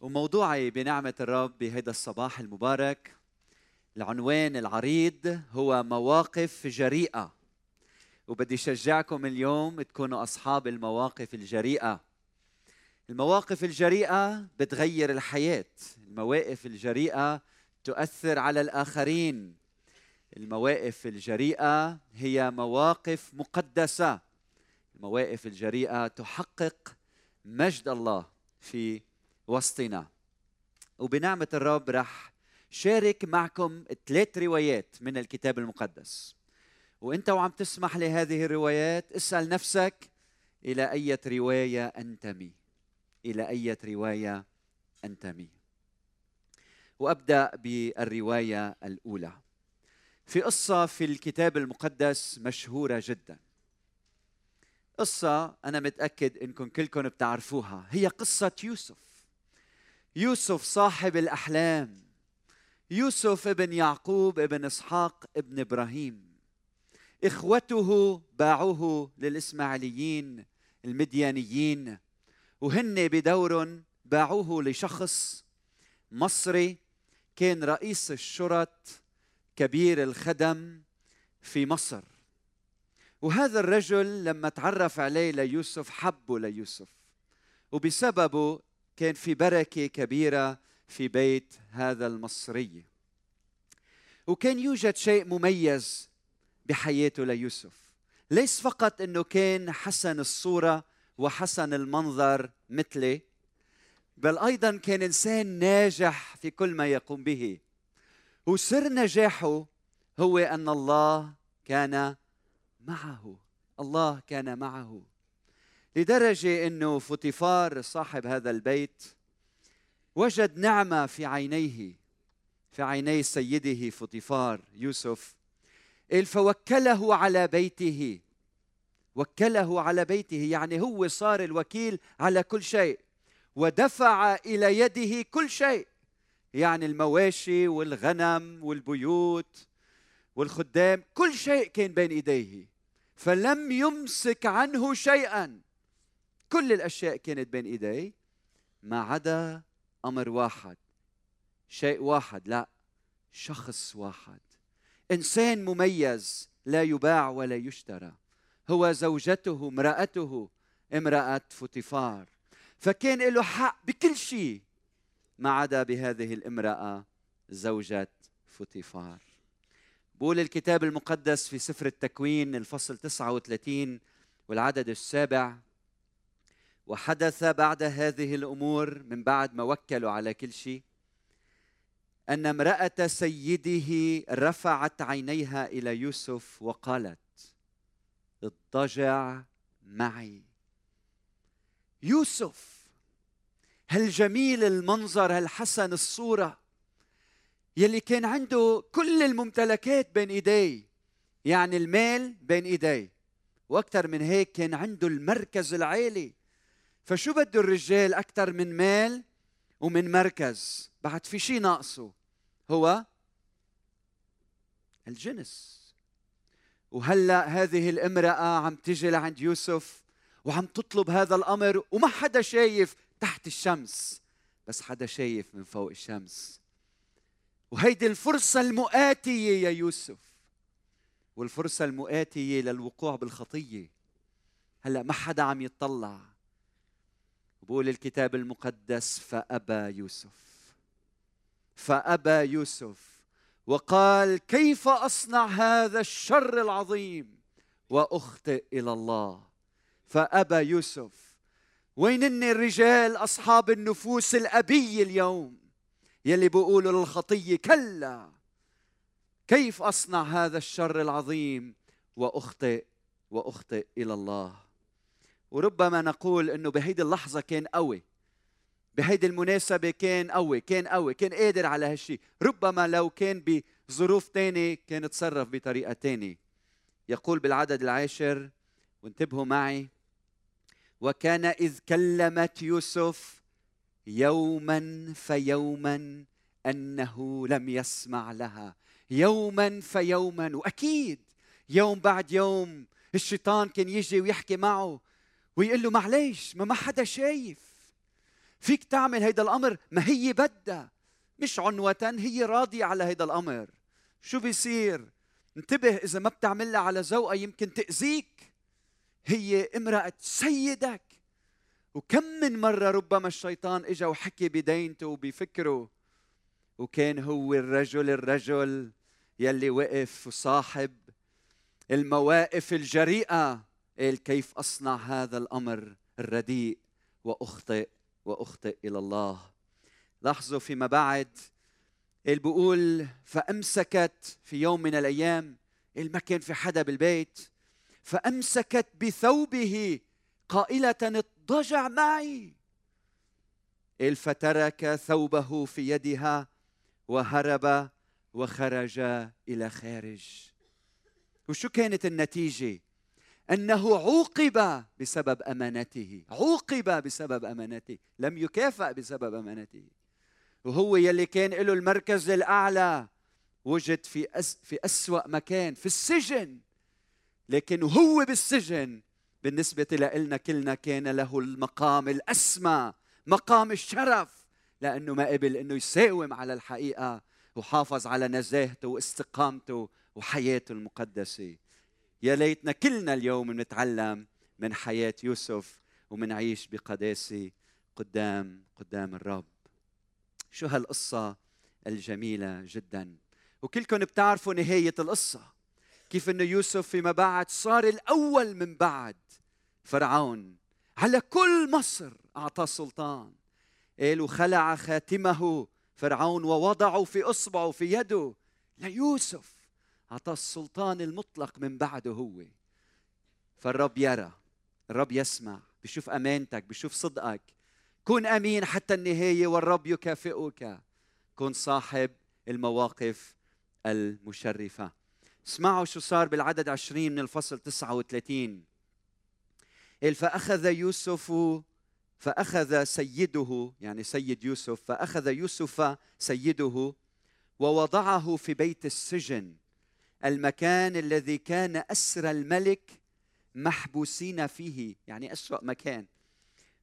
وموضوعي بنعمة الرب بهذا الصباح المبارك العنوان العريض هو مواقف جريئة. وبدي شجعكم اليوم تكونوا أصحاب المواقف الجريئة. المواقف الجريئة بتغير الحياة. المواقف الجريئة تؤثر على الآخرين. المواقف الجريئة هي مواقف مقدسة. المواقف الجريئة تحقق مجد الله في وسطنا. وبنعمة الرب رح شارك معكم ثلاث روايات من الكتاب المقدس. وإنت وعم تسمح لهذه الروايات اسأل نفسك إلى أية رواية أنتمي؟ إلى أية رواية أنتمي؟ وأبدأ بالرواية الأولى. في قصة في الكتاب المقدس مشهورة جدا. قصة أنا متأكد إنكم كلكم بتعرفوها. هي قصة يوسف. يوسف صاحب الأحلام. يوسف ابن يعقوب ابن إسحاق ابن إبراهيم. إخوته باعوه للإسماعيليين المديانيين. وهن بدور باعوه لشخص مصري كان رئيس الشرط كبير الخدم في مصر. وهذا الرجل لما تعرف عليه ليوسف حبه ليوسف. وبسببه كان في بركة كبيرة في بيت هذا المصري. وكان يوجد شيء مميز بحياته ليوسف. ليس فقط إنه كان حسن الصورة وحسن المنظر مثلي بل أيضا كان إنسان ناجح في كل ما يقوم به. وسر نجاحه هو أن الله كان معه. الله كان معه. لدرجة إنه فوتيفار صاحب هذا البيت وجد نعمة في عينيه في عيني سيده فوتيفار يوسف فوكله على بيته وكله على بيته يعني هو صار الوكيل على كل شيء ودفع إلى يده كل شيء. يعني المواشي والغنم والبيوت والخدام كل شيء كان بين إيديه فلم يمسك عنه شيئا. كل الأشياء كانت بين إيديه ما عدا أمر واحد شيء واحد لا شخص واحد. إنسان مميز لا يباع ولا يشترى. هو زوجته امرأته امرأة فوتيفار. فكان له حق بكل شيء. ما عدا بهذه الامرأة زوجة فوتيفار. بقول الكتاب المقدس في سفر التكوين الفصل 39 والعدد السابع. وحدث بعد هذه الأمور من بعد ما وكلوا على كل شيء أن امرأة سيده رفعت عينيها إلى يوسف وقالت اضطجع معي. يوسف! هل جميل المنظر هل حسن الصورة؟ يلي كان عنده كل الممتلكات بين إيديه يعني المال بين إيديه. وأكثر من هيك كان عنده المركز العالي. فشو بده الرجال أكثر من مال ومن مركز؟ بعد في شيء ناقصه هو الجنس. وهلأ هذه الامرأة عم تجي لعند يوسف وعم تطلب هذا الأمر وما حدا شايف تحت الشمس. بس حدا شايف من فوق الشمس. وهيدي الفرصة المؤاتية يا يوسف. والفرصة المؤاتية للوقوع بالخطية. هلا ما حدا عم يطلع. بقول الكتاب المقدس فأبى يوسف. فأبى يوسف. وقال كيف أصنع هذا الشر العظيم؟ وأخطئ إلى الله. فأبى يوسف. وينن الرجال أصحاب النفوس الأبية اليوم؟ يلي بيقولوا للخطية كلا كيف أصنع هذا الشر العظيم وأخطئ وأخطئ إلى الله؟ وربما نقول إنه بهيدي اللحظة كان قوي بهيدي المناسبة كان قوي كان قوي كان قادر على هالشيء ربما لو كان بظروف تانية كان تصرف بطريقة تانية. يقول بالعدد العاشر وانتبهوا معي وكان إذ كلمت يوسف يوما فيوما أنه لم يسمع لها. يوما فيوما وأكيد يوم بعد يوم الشيطان كان يجي ويحكي معه ويقول له معليش ما ما حدا شايف. فيك تعمل هيدا الأمر؟ ما هي بدها. مش عنوة هي راضية على هيدا الأمر. شو بيصير؟ انتبه إذا ما بتعملها على ذوقها يمكن تأذيك. هي امرأة سيدك. وكم من مرة ربما الشيطان اجى وحكي بدينته وبفكره وكان هو الرجل الرجل يلي وقف وصاحب المواقف الجريئة. قال كيف أصنع هذا الأمر الرديء وأخطئ وأخطئ إلى الله. لاحظوا فيما بعد اللي بيقول فأمسكت في يوم من الأيام اللي ما كان في حدا بالبيت فأمسكت بثوبه قائلة اضطجع معي. فترك ثوبه في يدها وهرب وخرج إلى خارج. وشو كانت النتيجة؟ أنه عوقب بسبب أمانته عوقب بسبب أمانته لم يكافئ بسبب أمانته. وهو يلي كان له المركز الأعلى. وجد في أس في أسوأ مكان في السجن. لكن وهو بالسجن. بالنسبة لنا كلنا كان له المقام الأسمى مقام الشرف لأنه ما قبل أنه يساوم على الحقيقة وحافظ على نزاهته واستقامته وحياته المقدسة. يا ليتنا كلنا اليوم نتعلم من حياة يوسف ومنعيش بقداسة قدام قدام الرب. شو هالقصة الجميلة جدا. وكلكم بتعرفوا نهاية القصة. كيف انه يوسف فيما بعد صار الأول من بعد فرعون. على كل مصر أعطاه سلطان. قال وخلع خاتمه فرعون ووضعه في إصبعه في يده ليوسف. أعطاه السلطان المطلق من بعده هو. فالرب يرى الرب يسمع بشوف أمانتك بشوف صدقك. كن أمين حتى النهاية والرب يكافئك. كن صاحب المواقف المشرفة. اسمعوا شو صار بالعدد عشرين من الفصل 39 قال فأخذ يوسف فأخذ سيده يعني سيد يوسف فأخذ يوسف سيده ووضعه في بيت السجن المكان الذي كان أسر الملك محبوسين فيه يعني أسوأ مكان.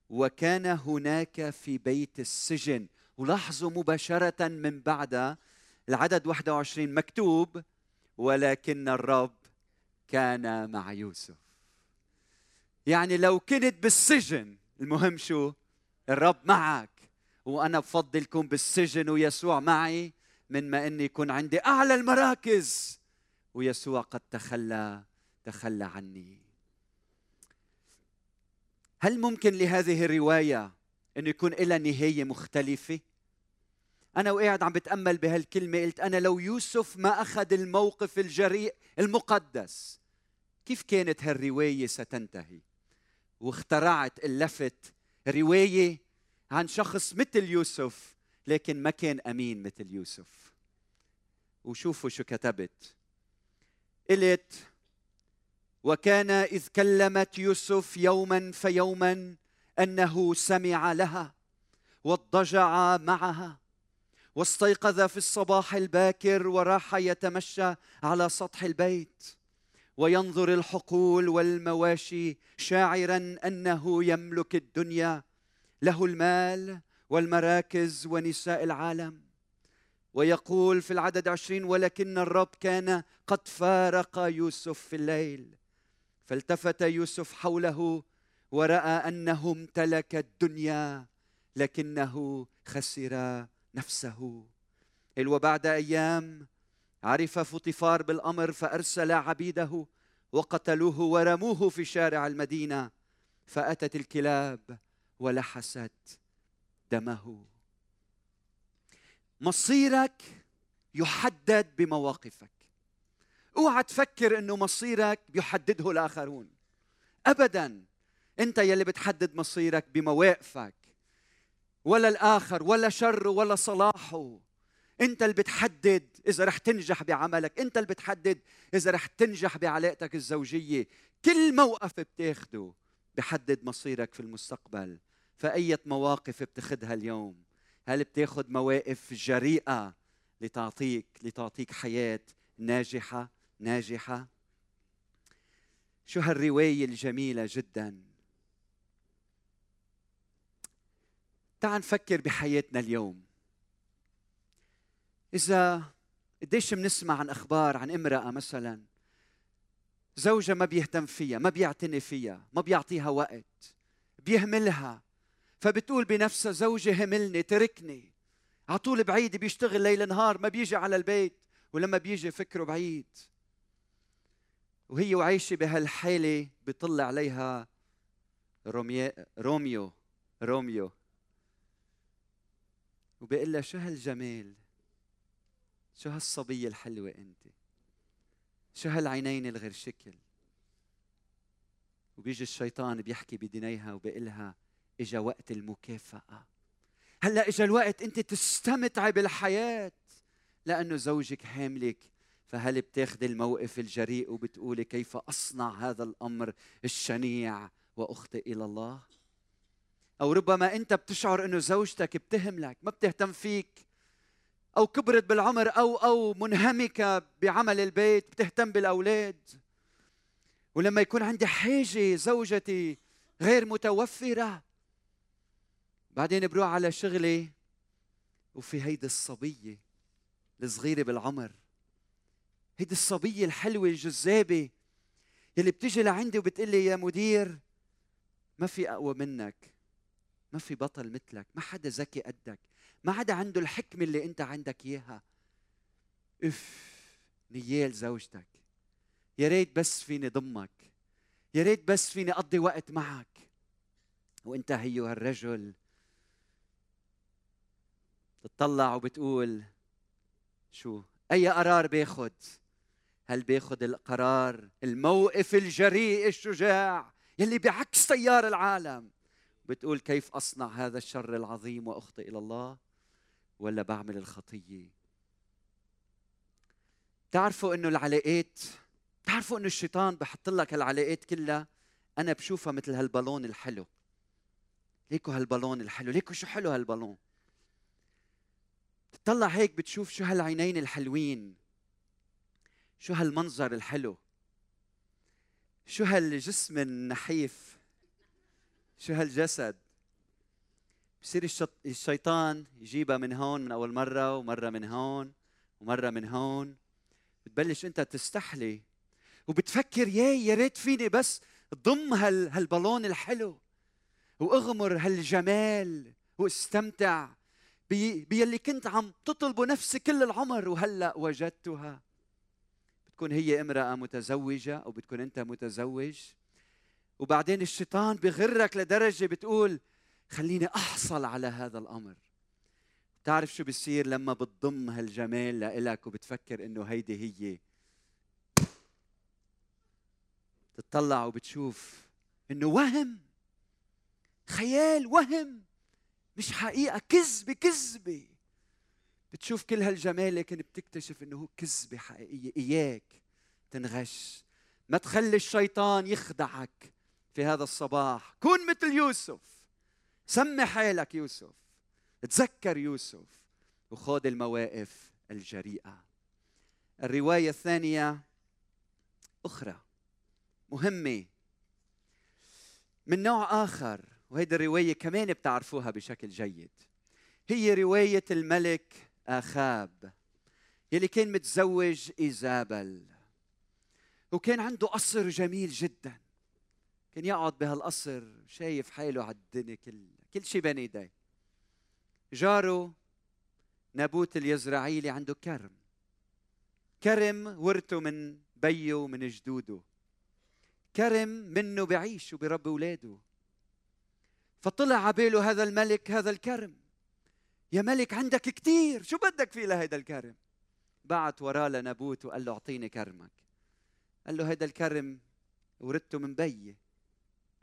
وكان هناك في بيت السجن. ولاحظوا مباشرة من بعد العدد 21 مكتوب ولكن الرب كان مع يوسف. يعني لو كنت بالسجن المهم شو؟ الرب معك وأنا بفضل كون بالسجن ويسوع معي من ما إني يكون عندي أعلى المراكز. ويسوع قد تخلى تخلى عني. هل ممكن لهذه الرواية انه يكون لها نهاية مختلفة؟ أنا وقاعد عم بتأمل بهالكلمة قلت أنا لو يوسف ما أخذ الموقف الجريء المقدس كيف كانت هالرواية ستنتهي؟ واخترعت اللفت رواية عن شخص مثل يوسف لكن ما كان أمين مثل يوسف. وشوفوا شو كتبت. قلت وكان إذ كلمت يوسف يوما فيوما أنه سمع لها واضطجع معها واستيقظ في الصباح الباكر وراح يتمشى على سطح البيت وينظر الحقول والمواشي شاعرا أنه يملك الدنيا له المال والمراكز ونساء العالم. ويقول في العدد عشرين ولكن الرب كان قد فارق يوسف في الليل. فالتفت يوسف حوله ورأى أنه امتلك الدنيا لكنه خسر نفسه. وبعد أيام. عرف فطفار بالأمر فأرسل عبيده وقتلوه ورموه في شارع المدينة. فأتت الكلاب ولحست دمه. مصيرك يحدد بمواقفك. أوعى تفكر انه مصيرك بيحدده الآخرون. ابدا. أنت يلي بتحدد مصيرك بمواقفك. ولا الآخر ولا شره ولا صلاحه أنت اللي بتحدد إذا رح تنجح بعملك أنت اللي بتحدد إذا رح تنجح بعلاقتك الزوجية. كل موقف بتاخده بحدد مصيرك في المستقبل. فأية مواقف بتاخدها اليوم؟ هل بتاخد مواقف جريئة لتعطيك لتعطيك حياة ناجحة؟ ناجحة. شو هالرواية الجميلة جدا؟ تعال نفكر بحياتنا اليوم. إذا قديش بنسمع عن أخبار عن امرأة مثلا زوجها ما بيهتم فيها ما بيعتني فيها ما بيعطيها وقت بيهملها فبتقول بنفسها زوجي هملني تركني. على طول بعيد بيشتغل ليل نهار ما بيجي على البيت ولما بيجي فكره بعيد. وهي وعايشة بهالحالة بيطلع عليها روميو روميو. وبيقول لها شو هالجمال؟ شو هالصبية الحلوة أنت؟ شو هالعينين الغير شكل؟ وبيجي الشيطان بيحكي بدنيها وبيقلها إجا وقت المكافأة. هلأ إجا الوقت أنت تستمتعي بالحياة لأنه زوجك حاملك فهل بتاخذي الموقف الجريء وبتقولي كيف أصنع هذا الأمر الشنيع وأخطئ إلى الله؟ أو ربما أنت بتشعر أنه زوجتك بتهملك ما بتهتم فيك أو كبرت بالعمر أو أو منهمكة بعمل البيت بتهتم بالأولاد. ولما يكون عندي حاجة زوجتي غير متوفرة بعدين بروح على شغلي وفي هيدي الصبية الصغيرة بالعمر. هيدي الصبية الحلوة الجذابة يلي بتيجي لعندي وبتقول لي يا مدير ما في أقوى منك. ما في بطل مثلك ما حدا ذكي قدك ما حدا عنده الحكمة اللي أنت عندك إياها. أف نيال زوجتك. يا ريت بس فيني ضمك. يا ريت بس فيني أقضي وقت معك. وأنت هيو هالرجل. تطلع وبتقول شو؟ أي قرار باخد هل باخد القرار الموقف الجريء الشجاع يلي بعكس تيار العالم؟ بتقول كيف أصنع هذا الشر العظيم وأخطئ إلى الله؟ ولا بعمل الخطية تعرفوا إنه العلاقات تعرفوا إنه الشيطان بحط لك هالعلاقات كلها؟ أنا بشوفها مثل هالبالون الحلو. ليكو هالبالون الحلو ليكو شو حلو هالبالون. تطلع هيك بتشوف شو هالعينين الحلوين شو هالمنظر الحلو شو هالجسم النحيف. شو هالجسد؟ بصير الشيطان يجيبها من هون من أول مرة ومرة من هون ومرة من هون. بتبلش أنت تستحلي وبتفكر يا يا ريت فيني بس ضم هال هالبالون الحلو وأغمر هالجمال وأستمتع بيلي كنت عم تطلبه نفسي كل العمر وهلأ وجدتها. بتكون هي امرأة متزوجة أو بتكون أنت متزوج. وبعدين الشيطان بغرك لدرجة بتقول خليني أحصل على هذا الأمر. تعرف شو بصير لما بتضم هالجمال لإلك وبتفكر إنه هيدي هي. تطلع وبتشوف إنه وهم خيال وهم مش حقيقة كذبة كذبة. بتشوف كل هالجمال لكن بتكتشف إنه هو كذبة حقيقية إياك تنغش. ما تخلي الشيطان يخدعك. في هذا الصباح. كن مثل يوسف. سمي حالك يوسف. تذكر يوسف وخذ المواقف الجريئة. الرواية الثانية أخرى مهمة. من نوع آخر وهيدي الرواية كمان بتعرفوها بشكل جيد. هي رواية الملك آخاب يلي كان متزوج إيزابل وكان عنده قصر جميل جدا. كان يقعد بهالقصر شايف حاله على الدنيا كلها كل شيء بين إيديه. جاره نابوت اليزرعيلي عنده كرم. كرم ورثه من بيه ومن جدوده. كرم منه بعيش وبربي اولاده فطلع عباله هذا الملك هذا الكرم. يا ملك عندك كثير شو بدك فيه لهيدا الكرم؟ بعت وراه لنابوت وقال له أعطيني كرمك. قال له هذا الكرم ورثته من بيي.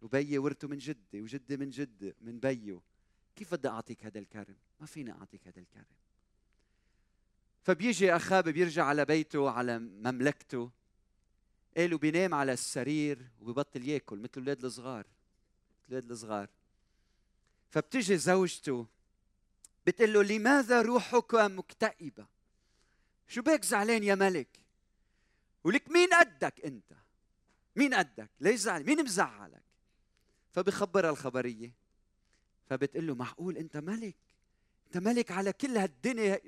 وبيي ورثه من جدي وجدي من جدي من بيو. كيف بدي أعطيك هذا الكرم؟ ما فيني أعطيك هذا الكرم. فبيجي أخاب بيرجع على بيته على مملكته قالوا بينام على السرير وببطل يأكل مثل الأولاد الصغار الأولاد الصغار. فبتجي زوجته بتقول له لماذا روحك مكتئبة؟ شو بك زعلان يا ملك؟ ولك مين قدك أنت؟ مين قدك؟ ليش زعل مين مزعلك؟ فبخبرها الخبرية. فبتقول له معقول أنت ملك؟ أنت ملك على كل هالدنيا.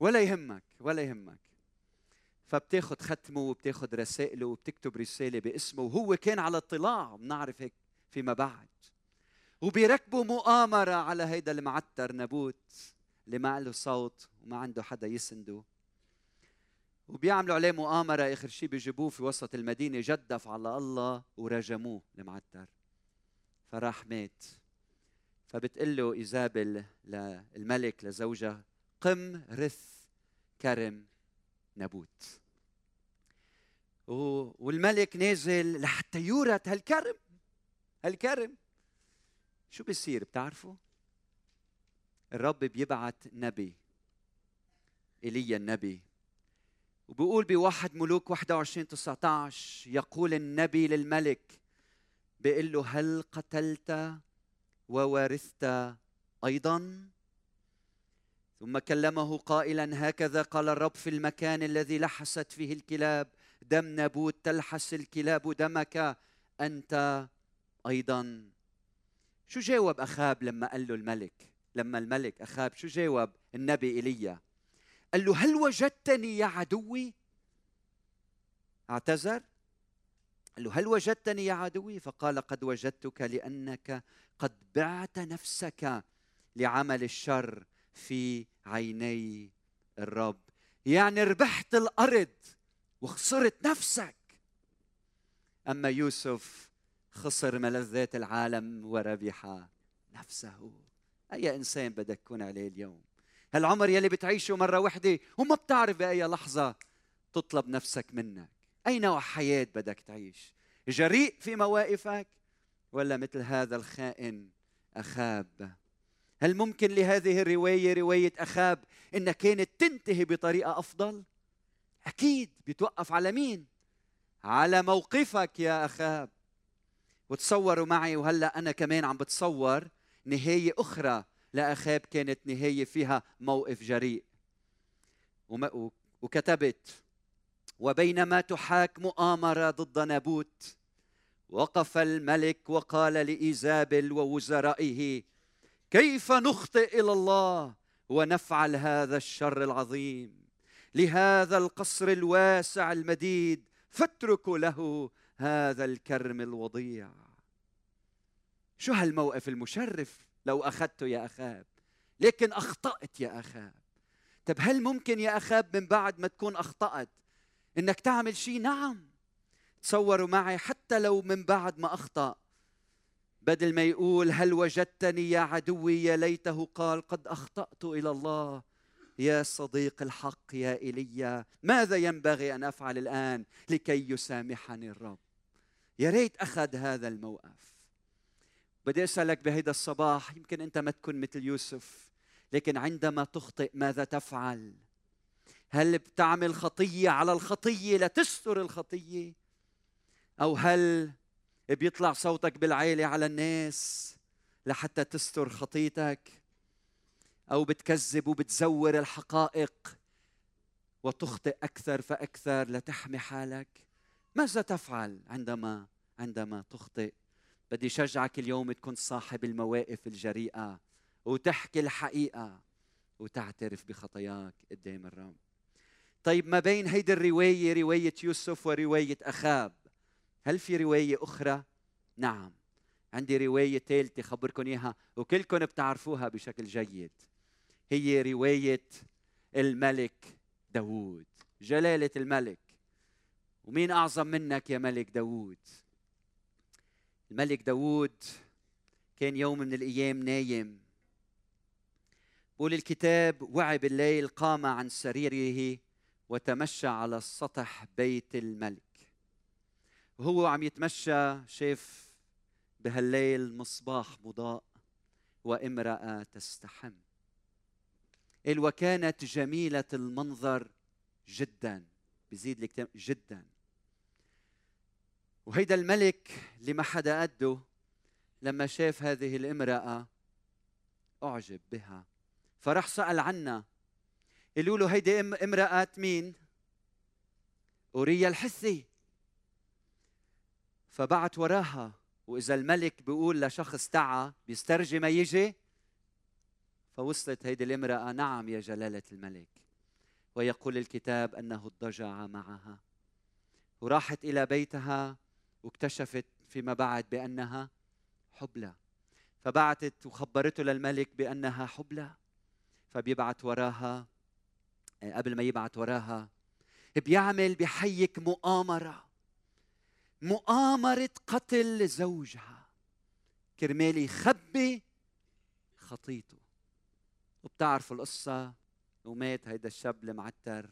ولا يهمك ولا يهمك. فبتاخذ ختمه وبتاخذ رسائله وبتكتب رسالة باسمه. وهو كان على اطلاع بنعرف هيك فيما بعد. وبيركبوا مؤامرة على هيدا المعتر نبوت اللي ما له صوت وما عنده حدا يسنده. وبيعملوا عليه مؤامرة. آخر شيء بيجيبوه في وسط المدينة جدف على الله ورجموه المعتر. فراح مات. فبتقول له ايزابل للملك لزوجها قم رث كرم نبوت والملك نازل لحتى يورث هالكرم. هالكرم. شو بيصير بتعرفوا؟ الرب بيبعت نبي إيليا النبي وبيقول بواحد ملوك 21 19 يقول النبي للملك بيقول له هل قتلت وورثت أيضا؟ ثم كلمه قائلا هكذا قال الرب في المكان الذي لحست فيه الكلاب دم نبوت تلحس الكلاب دمك أنت أيضا. شو جاوب أخاب لما قال له الملك؟ لما الملك أخاب شو جاوب النبي إيليا؟ قال له هل وجدتني يا عدوي؟ اعتذر. قال له هل وجدتني يا عدوي؟ فقال قد وجدتك لأنك قد بعت نفسك لعمل الشر في عيني الرب. يعني ربحت الأرض وخسرت نفسك. أما يوسف خسر ملذات العالم وربح نفسه. أي إنسان بدك تكون عليه اليوم؟ هالعمر يلي بتعيشه مرة وحدة وما بتعرف بأي لحظة تطلب نفسك منك. اي نوع حياه بدك تعيش؟ جريء في مواقفك ولا مثل هذا الخائن أخاب؟ هل ممكن لهذه الرواية رواية أخاب إنها كانت تنتهي بطريقة أفضل؟ أكيد. بتوقف على مين؟ على موقفك يا أخاب. وتصوروا معي وهلأ أنا كمان عم بتصور نهاية أخرى لأخاب كانت نهاية فيها موقف جريء. وكتبت وبينما تحاك مؤامره ضد نابوت وقف الملك وقال لإيزابل ووزرائه كيف نخطئ إلى الله ونفعل هذا الشر العظيم؟ لهذا القصر الواسع المديد فاتركوا له هذا الكرم الوضيع. شو هالموقف المشرف لو أخذته يا أخاب؟ لكن أخطأت يا أخاب. طب هل ممكن يا أخاب من بعد ما تكون أخطأت إنك تعمل شيء نعم. تصوروا معي حتى لو من بعد ما أخطأ. بدل ما يقول هل وجدتني يا عدوي يا ليته قال قد أخطأت إلى الله. يا صديق الحق يا ايليا ماذا ينبغي أن أفعل الآن لكي يسامحني الرب؟ يا ريت أخذ هذا الموقف. بدي أسألك بهيدا الصباح يمكن أنت ما تكون مثل يوسف لكن عندما تخطئ ماذا تفعل؟ هل بتعمل خطيه على الخطية لتستر الخطية؟ أو هل بيطلع صوتك بالعيلة على الناس لحتى تستر خطيتك؟ أو بتكذب وبتزور الحقائق وتخطئ أكثر فأكثر لتحمي حالك؟ ماذا تفعل عندما عندما تخطئ؟ بدي شجعك اليوم تكون صاحب المواقف الجريئة وتحكي الحقيقة وتعترف بخطاياك قدام الرب. طيب ما بين هيدي الرواية رواية يوسف ورواية أخاب هل في رواية أخرى؟ نعم. عندي رواية ثالثة خبركم إياها وكلكم بتعرفوها بشكل جيد. هي رواية الملك داوود جلالة الملك. ومين أعظم منك يا ملك داوود؟ الملك داوود كان يوم من الأيام نايم. بقول الكتاب وعي بالليل قام عن سريره وتمشى على سطح بيت الملك. وهو عم يتمشى شاف بهالليل مصباح مضاء وامرأة تستحم. قال وكانت جميلة المنظر جدا. بزيد الكتاب جدا. وهيدا الملك اللي ما حدا قده لما شاف هذه الامرأة أعجب بها. فراح سأل عنها قالوا له هيدي امرأة مين؟ أوريا الحثي فبعت وراها وإذا الملك بيقول لشخص تعا بيسترجي ما يجي. فوصلت هيدي الامرأة نعم يا جلالة الملك. ويقول الكتاب أنه اضطجع معها. وراحت إلى بيتها واكتشفت فيما بعد بأنها حبلى. فبعتت وخبرته للملك بأنها حبلى. فبيبعت وراها قبل ما يبعت وراها. بيعمل بحيك مؤامرة. مؤامرة قتل زوجها. كرمال يخبي خطيته. وبتعرفوا القصة؟ ومات هيدا الشاب المعتر.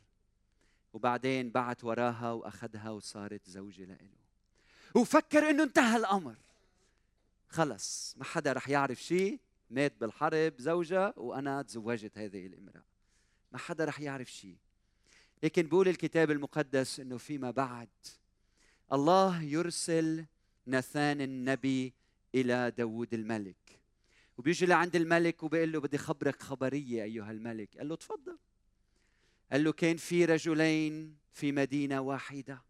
وبعدين بعت وراها وأخذها وصارت زوجة لإله. وفكر إنه انتهى الأمر. خلص ما حدا رح يعرف شيء مات بالحرب زوجة وأنا تزوجت هذه الامرأة. ما حدا رح يعرف شيء لكن بيقول الكتاب المقدس إنه فيما بعد الله يرسل نثان النبي إلى داود الملك. وبيجي لعند الملك وبيقول له بدي خبرك خبرية أيها الملك. قال له تفضل. قال له كان في رجلين في مدينة واحدة.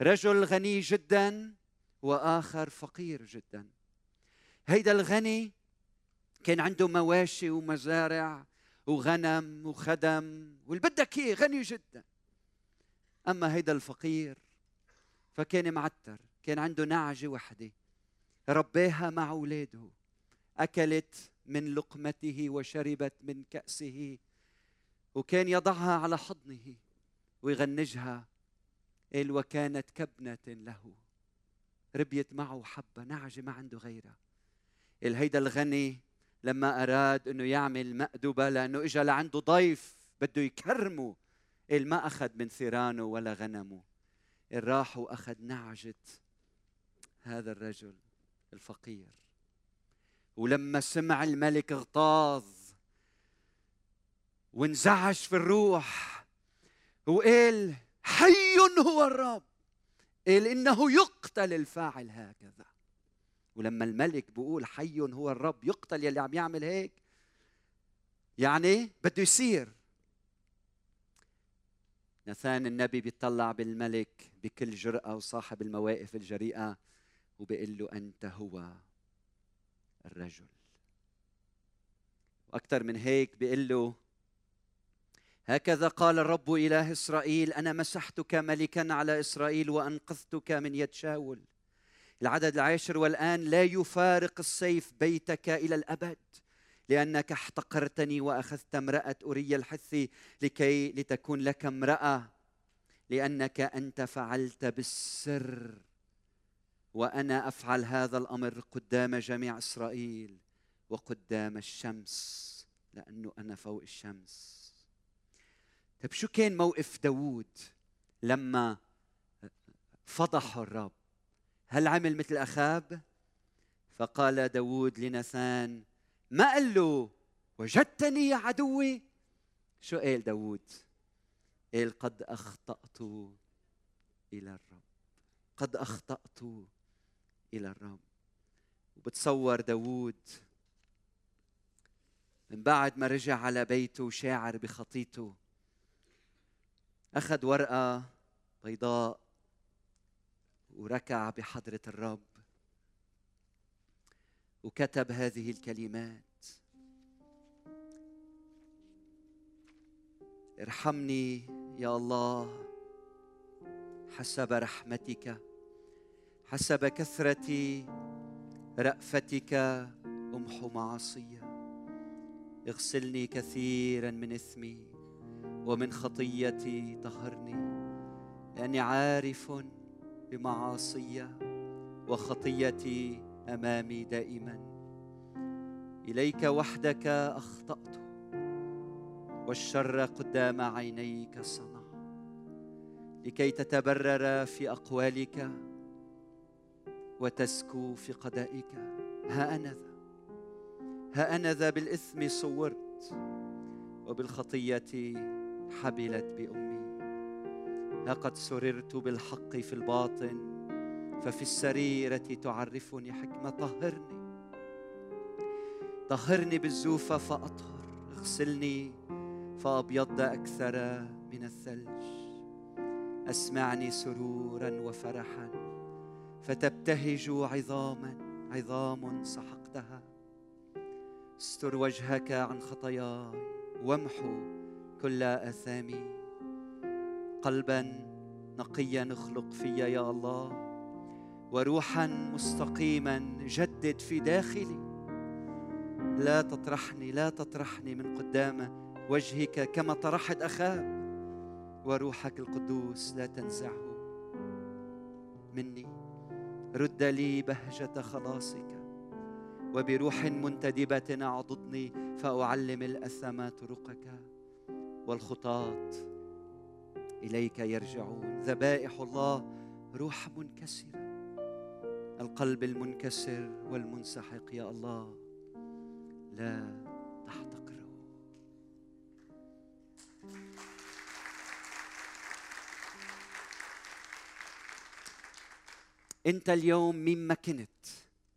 رجل غني جدا وآخر فقير جدا. هيدا الغني كان عنده مواشي ومزارع وغنم وخدم واللي بدك اياه غني جدا. أما هيدا الفقير فكان معتر كان عنده نعجة وحدة. رباها مع أولاده. أكلت من لقمته وشربت من كأسه وكان يضعها على حضنه ويغنجها. قال وكانت كبنة له. ربيت معه حبة نعجة ما عنده غيرها. قال هيدا الغني لما أراد أنه يعمل مأدبة لأنه إجا لعنده ضيف بده يكرمه قال ما أخذ من ثيرانه ولا غنمه. قال راح وأخذ نعجة هذا الرجل الفقير. ولما سمع الملك اغتاظ وانزعج في الروح وقال حي هو الرب قال إنه يقتل الفاعل هكذا. ولما الملك بيقول حي هو الرب يقتل يلي عم يعمل هيك يعني بده يصير. نثان النبي بيطلع بالملك بكل جرأة وصاحب المواقف الجريئة وبيقول له أنت هو الرجل. وأكثر من هيك بيقول له هكذا قال الرب إله إسرائيل أنا مسحتك ملكا على إسرائيل وأنقذتك من يد شاول. العدد العاشر والآن لا يفارق السيف بيتك إلى الأبد لأنك احتقرتني وأخذت امرأة أوريا الحثي لكي لتكون لك امرأة لأنك أنت فعلت بالسر وأنا أفعل هذا الأمر قدام جميع إسرائيل وقدام الشمس لأنه أنا فوق الشمس. طيب شو كان موقف داوود لما فضحه الرب؟ هل عمل مثل أخاب؟ فقال داوود لنثان ما قال له وجدتني يا عدوي؟ شو قال داوود قال قد أخطأت إلى الرب قد أخطأت إلى الرب. وبتصور داوود من بعد ما رجع على بيته وشاعر بخطيته أخذ ورقة بيضاء وركع بحضرة الرب وكتب هذه الكلمات. ارحمني يا الله حسب رحمتك حسب كثرة رأفتك أمحو معاصي. اغسلني كثيرا من إثمي ومن خطيتي طهرني لأني عارف بمعاصي وخطيتي أمامي دائما. إليك وحدك أخطأت والشر قدام عينيك صنع. لكي تتبرر في أقوالك وتسكو في قدائك ها أنا ذا ها أنا ذا بالإثم صورت وبالخطية حبلت بأمي. لقد سررت بالحق في الباطن ففي السريرة تعرفني حكمة طهرني. طهرني بالزوفه فأطهر اغسلني فأبيض أكثر من الثلج. أسمعني سرورا وفرحا فتبتهج عظاما عظام سحقتها. استر وجهك عن خطاياي وامحو كل آثامي. قلبا نقيا اخلق في يا الله وروحا مستقيما جدد في داخلي. لا تطرحني لا تطرحني من قدام وجهك كما طرحت اخاب وروحك القدوس لا تنزعه مني. رد لي بهجة خلاصك وبروح منتدبة أعضدني فأعلم الأثم طرقك والخطاة إليك يرجعون. ذبائح الله روح منكسرة. القلب المنكسر والمنسحق يا الله لا تحتقره انت اليوم مما كنت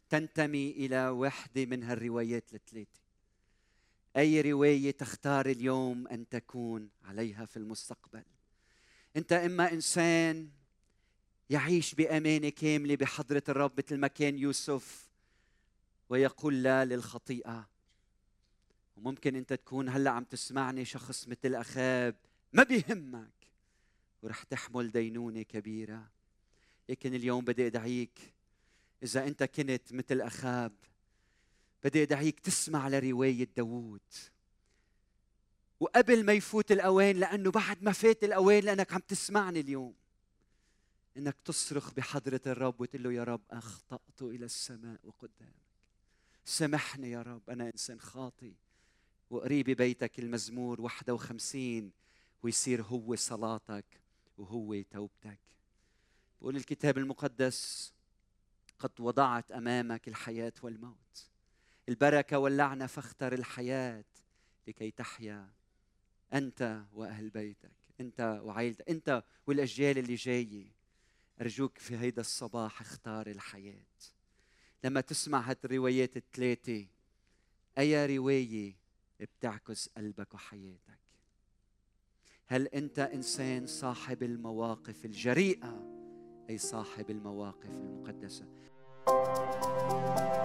تنتمي إلى وحدة من هالروايات الثلاثة. أي رواية تختار اليوم أن تكون عليها في المستقبل؟ انت اما انسان يعيش بأمانة كاملة بحضرة الرب مثل ما كان يوسف ويقول لا للخطيئة. وممكن انت تكون هلأ عم تسمعني شخص مثل أخاب ما بيهمك ورح تحمل دينونة كبيرة. لكن اليوم بدي أدعيك إذا أنت كنت مثل أخاب بدي أدعيك تسمع لرواية داوود. وقبل ما يفوت الأوان لأنه بعد ما فات الأوان لأنك عم تسمعني اليوم. إنك تصرخ بحضرة الرب وتقول له يا رب أخطأت إلى السماء وقدامك. سامحني يا رب أنا إنسان خاطي وقريب بيتك المزمور 51 ويصير هو صلاتك وهو توبتك. بقول الكتاب المقدس قد وضعت أمامك الحياة والموت. البركة واللعنه فاختر الحياة لكي تحيا أنت وأهل بيتك أنت وعائلتك أنت والأجيال اللي جاية. أرجوك في هيدا الصباح اختار الحياة. لما تسمع هالروايات الثلاثة أي رواية بتعكس قلبك وحياتك؟ هل أنت إنسان صاحب المواقف الجريئة أي صاحب المواقف المقدسة؟ Thank you.